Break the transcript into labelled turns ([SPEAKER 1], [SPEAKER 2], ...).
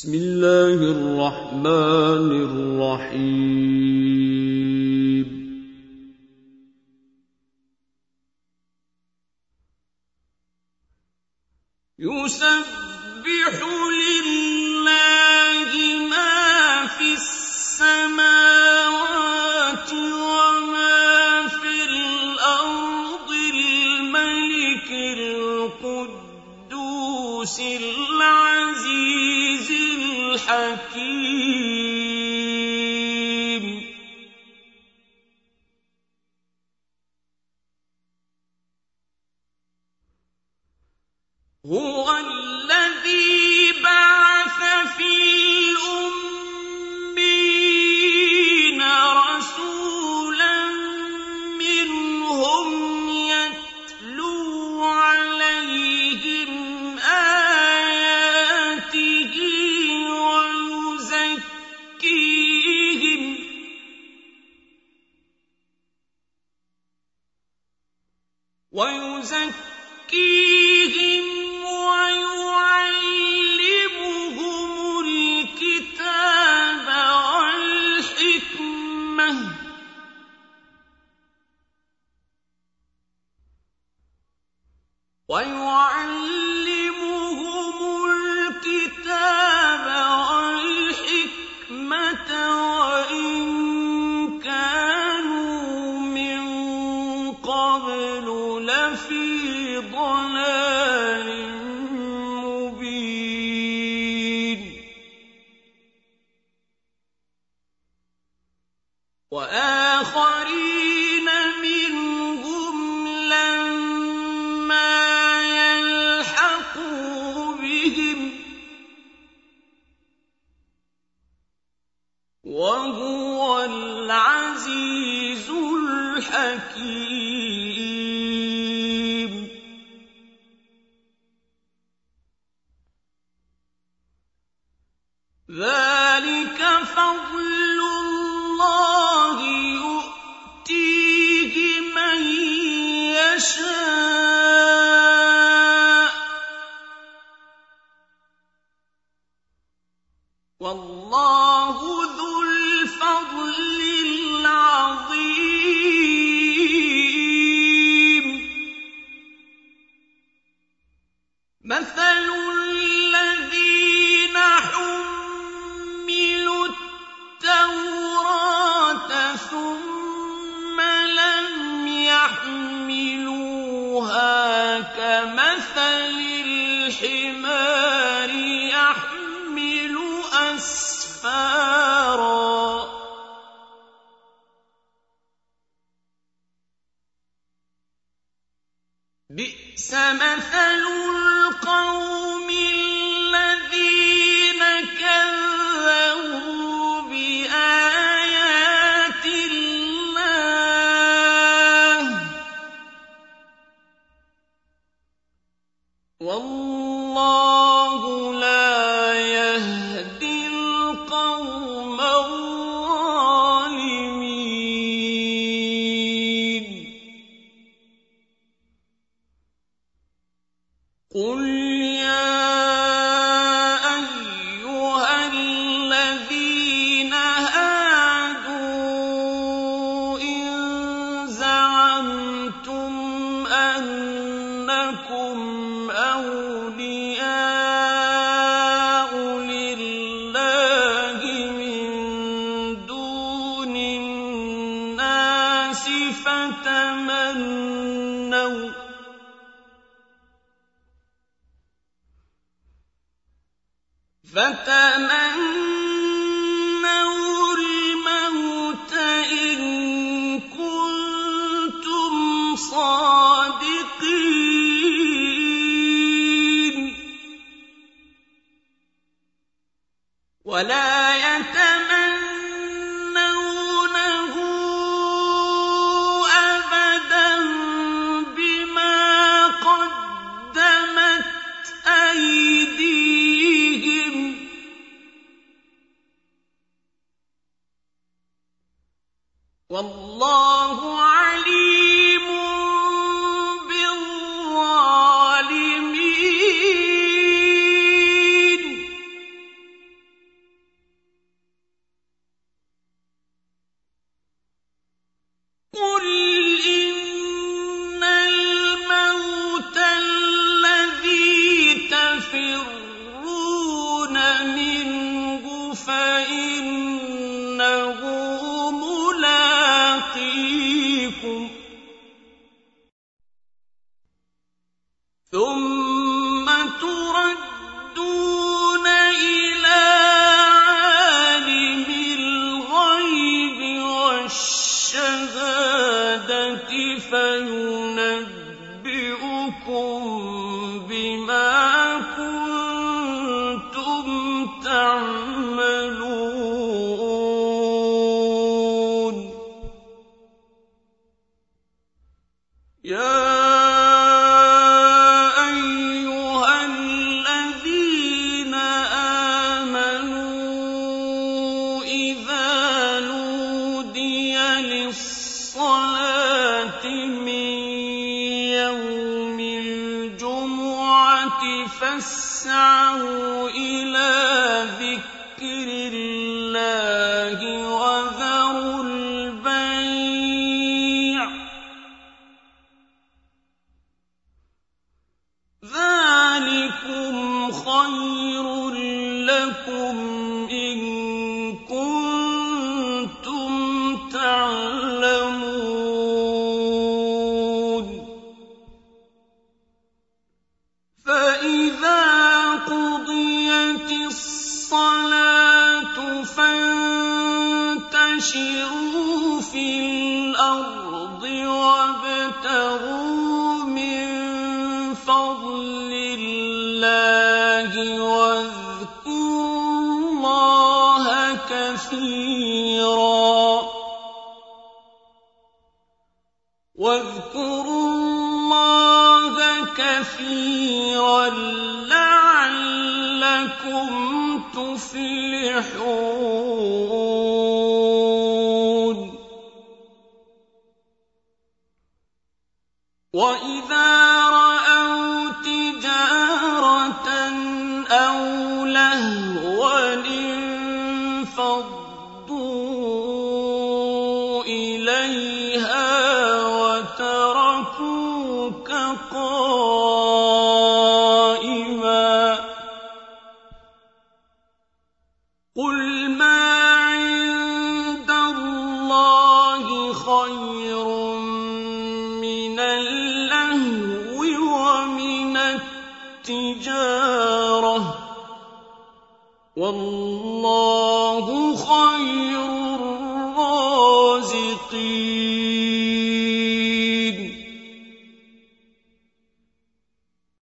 [SPEAKER 1] بسم الله الرحمن الرحيم. يسبح لله حكيم هو يزكيهم ويعلمهم الكتاب والحكمة. ويعلمهم وآخرين منهم لما يلحقوا بهم وهو العزيز الحكيم. ذلك فضل الله بئس مثل لكم أولياء لله من دون الناس فتمنوا ولا ثم تردون إلى عالم الغيب والشهادة فينبئكم بما كنتم تعملون. يا فاسعوا إلى ذكر الله وانتشروا في الأرض من فضل الله واذكروا الله كثيرا لعلكم تفلحون التِّجَارَةِ ۚ وَاللَّهُ خَيْرُ الرَّازِقِينَ.